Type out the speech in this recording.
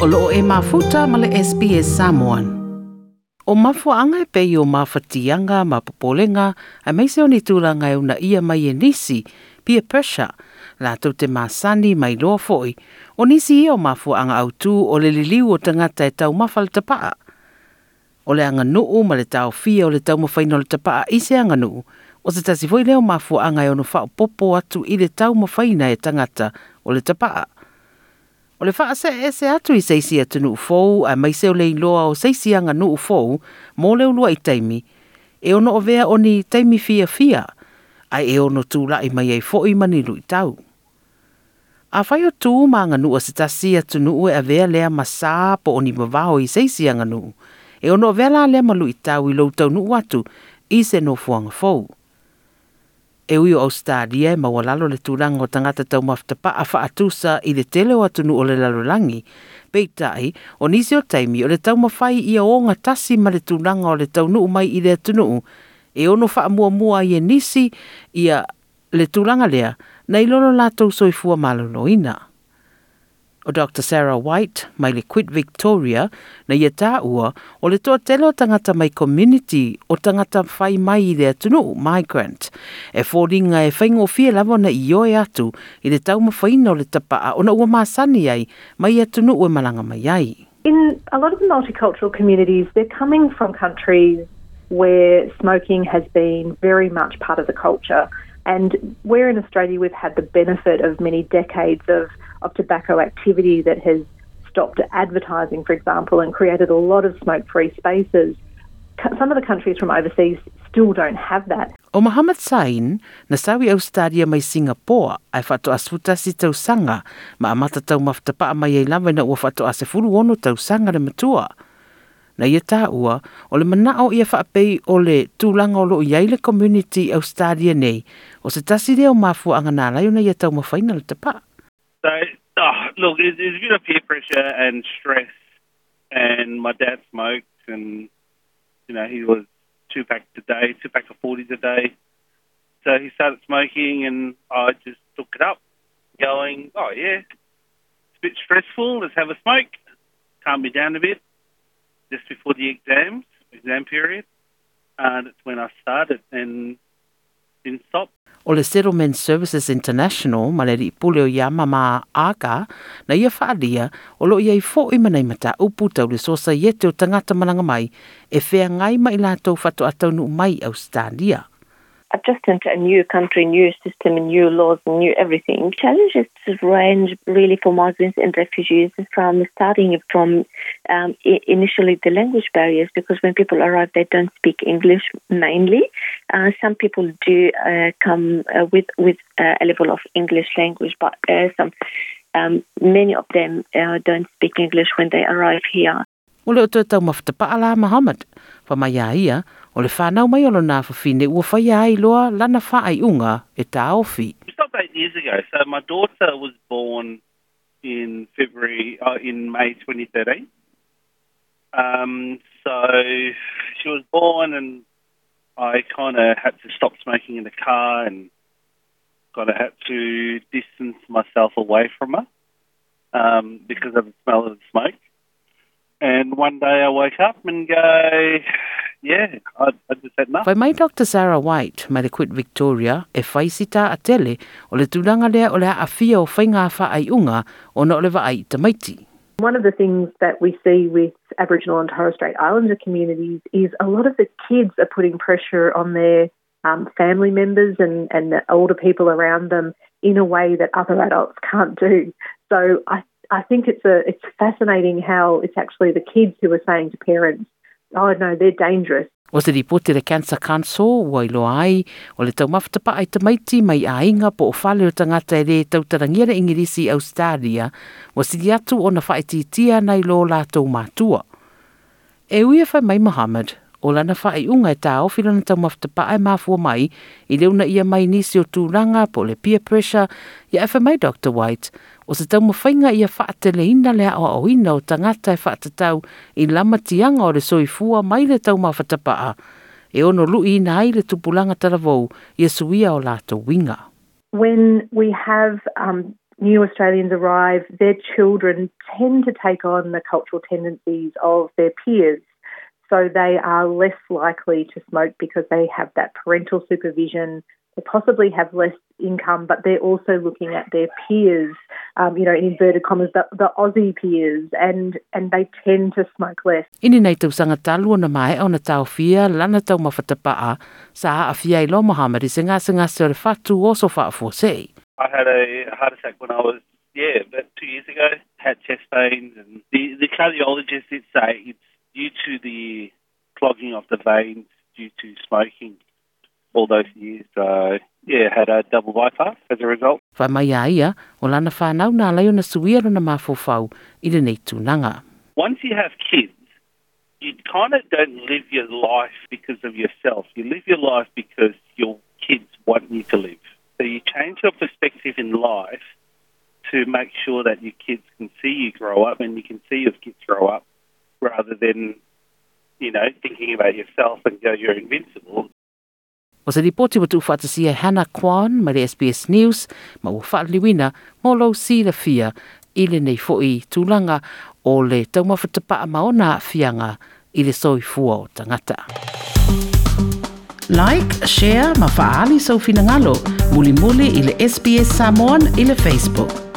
o loo e mafuta ma le SPS Samoan. O mafuanga e pei o mawhatianga ma popolenga a meise o ni tūranga e una ia mai e nisi pia pressure la tau te masani mai loa foi o nisi ia o mafuanga au tū o le liliu o tangata e tau mawhal tapaa. O le anga nuu ma le tau fia o le tau mawhaino le tapaa i se anga nuu o se tasi foi leo mafuanga e ono whao popo atu i le tau mawhaina e tangata o le tapaa. O le wha se e se atu i seisi atu nuu fou, a mai seo le iloa o seisi anga nuu fou, mō le ulua i taimi, e ono o vea o ni taimi fia fia, a e ono tūla i mai ei fo i mani lui tau. A whai o tū ma anga nuu se tasi atu nuu e a vea lea masā po o ni mawao i seisi anga nuu, e ono o vea la lea malu i tau i lau tau nuu atu, i se no fuanga fou e ui o Australia e maua lalo le tūranga o tangata tau maftapa a whaatusa i le tele o atunu o le lalolangi. Peitai, o nisi o taimi o le tau mawhai i a onga tasi ma le tūranga o le tau nuu mai i le atunu e ono wha mua mua i e nisi i a le tūranga lea nei ilono lātou soifua maloloina o Dr. Sarah White mai le Quit Victoria na ia tā ua o le toa tele o tangata mai community o tangata whai mai i le atunu, migrant. E fōringa e whaingo fia lawa na i oe atu i le tau mawhaina o le tapaa o na ua māsani ai mai atunu ue malanga mai ai. In a lot of the multicultural communities, they're coming from countries where smoking has been very much part of the culture. And where in Australia we've had the benefit of many decades of of tobacco activity that has stopped advertising, for example, and created a lot of smoke free spaces. Some of the countries from overseas still don't have that. O Muhammad Sain, na sawi Australia mai Singapore, ai whato asuta si tau sanga, ma amata tau maftapa mai ei lawa na ua whato ase furu ono tau sanga le matua. Na ia tā ua, o le manao ia whaapei o le tūlanga o lo iai le community Australia nei, o se tasi reo mafua anga nā lai na ia tau mawhaina le tapa. So, oh, look, it's, it's a bit of peer pressure and stress. And my dad smoked, and you know he was two packs a day, two packs of forties a day. So he started smoking, and I just took it up, going, "Oh yeah, it's a bit stressful. Let's have a smoke. Calm me down a bit." Just before the exams, exam period, and it's when I started, and didn't stop. o le Settlement Services International ma le ripule o ia mama aga, na ia whaalia o lo ia i fo i manai mata upu tau le sosa iete o tangata mananga mai e whea ngai mai lātou whato atau nu mai Australia. Adjust to a new country, new system, new laws, and new everything. Challenges range really for migrants and refugees from starting from um, initially the language barriers because when people arrive they don't speak English mainly. Uh, some people do uh, come uh, with with uh, a level of English language, but uh, some um, many of them uh, don't speak English when they arrive here. Ole o tau mawhata ala Muhammad, pa mai ia, o le whanau mai olo nā whawhine ua whai ai loa lana whaai unga e tā ofi. Stopped eight years ago. So my daughter was born in February, uh, in May 2013. Um, so she was born and I kind of had to stop smoking in the car and kind of had to distance myself away from her um, because of the smell of the smoke. And one day I woke up and go, yeah, I, I just had enough. Whai mai Dr. Sarah White, mai le Quit Victoria, e whaisita a tele o le tūranga lea o le a fia o whainga wha ai unga o na o le ai tamaiti. One of the things that we see with Aboriginal and Torres Strait Islander communities is a lot of the kids are putting pressure on their um, family members and, and the older people around them in a way that other adults can't do. So I I think it's a it's fascinating how it's actually the kids who are saying to parents, "Oh no, they're dangerous." O se to le Cancer Council wai ilo ai o le taumafta ai tamaiti mai a inga po o whale o tangata e le tautarangia le Ingirisi Australia wa sidi atu o na whaetitia nei lo lātou mātua. E uia whai mai Mohamed o lana whai unga e tā o tau na taumafta ai māfua mai i leuna ia mai nisi o tūranga po le peer pressure ia e mai Dr. White o se tau mawhainga ia whaatele ina lea o au ina o tangata e whaatatau i lama tianga o le soifua mai le tau mawhatapaa. E ono lu i na ai le tupulanga taravou ia suia o lato winga. When we have um, new Australians arrive, their children tend to take on the cultural tendencies of their peers. So they are less likely to smoke because they have that parental supervision. They possibly have less income, but they're also looking at their peers, um, you know, in inverted commas, the, the Aussie peers, and, and they tend to smoke less. Ini nei tau sanga talu na mai o na tau fia lana tau mawhatapaa sa a fia i lo Mohammed i singa singa se o fatu o so wha sei. I had a heart attack when I was, yeah, about two years ago. Had chest pains, and the, the cardiologist did say it's due to the clogging of the veins due to smoking all those years. So, yeah, had a double bypass as a result. Whai mai a ia, o lana whanau nā leo na suia na mawhawhau i le nei tūnanga. Once you have kids, you kind of don't live your life because of yourself. You live your life because your kids want you to live. So you change your perspective in life to make sure that your kids can see you grow up and you can see your kids grow up rather than, you know, thinking about yourself and go, you're invincible. O se ripoti wa tu whaatasia Hannah Kwan ma le SBS News ma ua whaaliwina mo lau si la fia i le nei foi tūlanga o le taumawhatapa a maona fianga i le soi fua o tangata. Like, share, ma faali sau finangalo, muli muli i le SBS Samoan i le Facebook.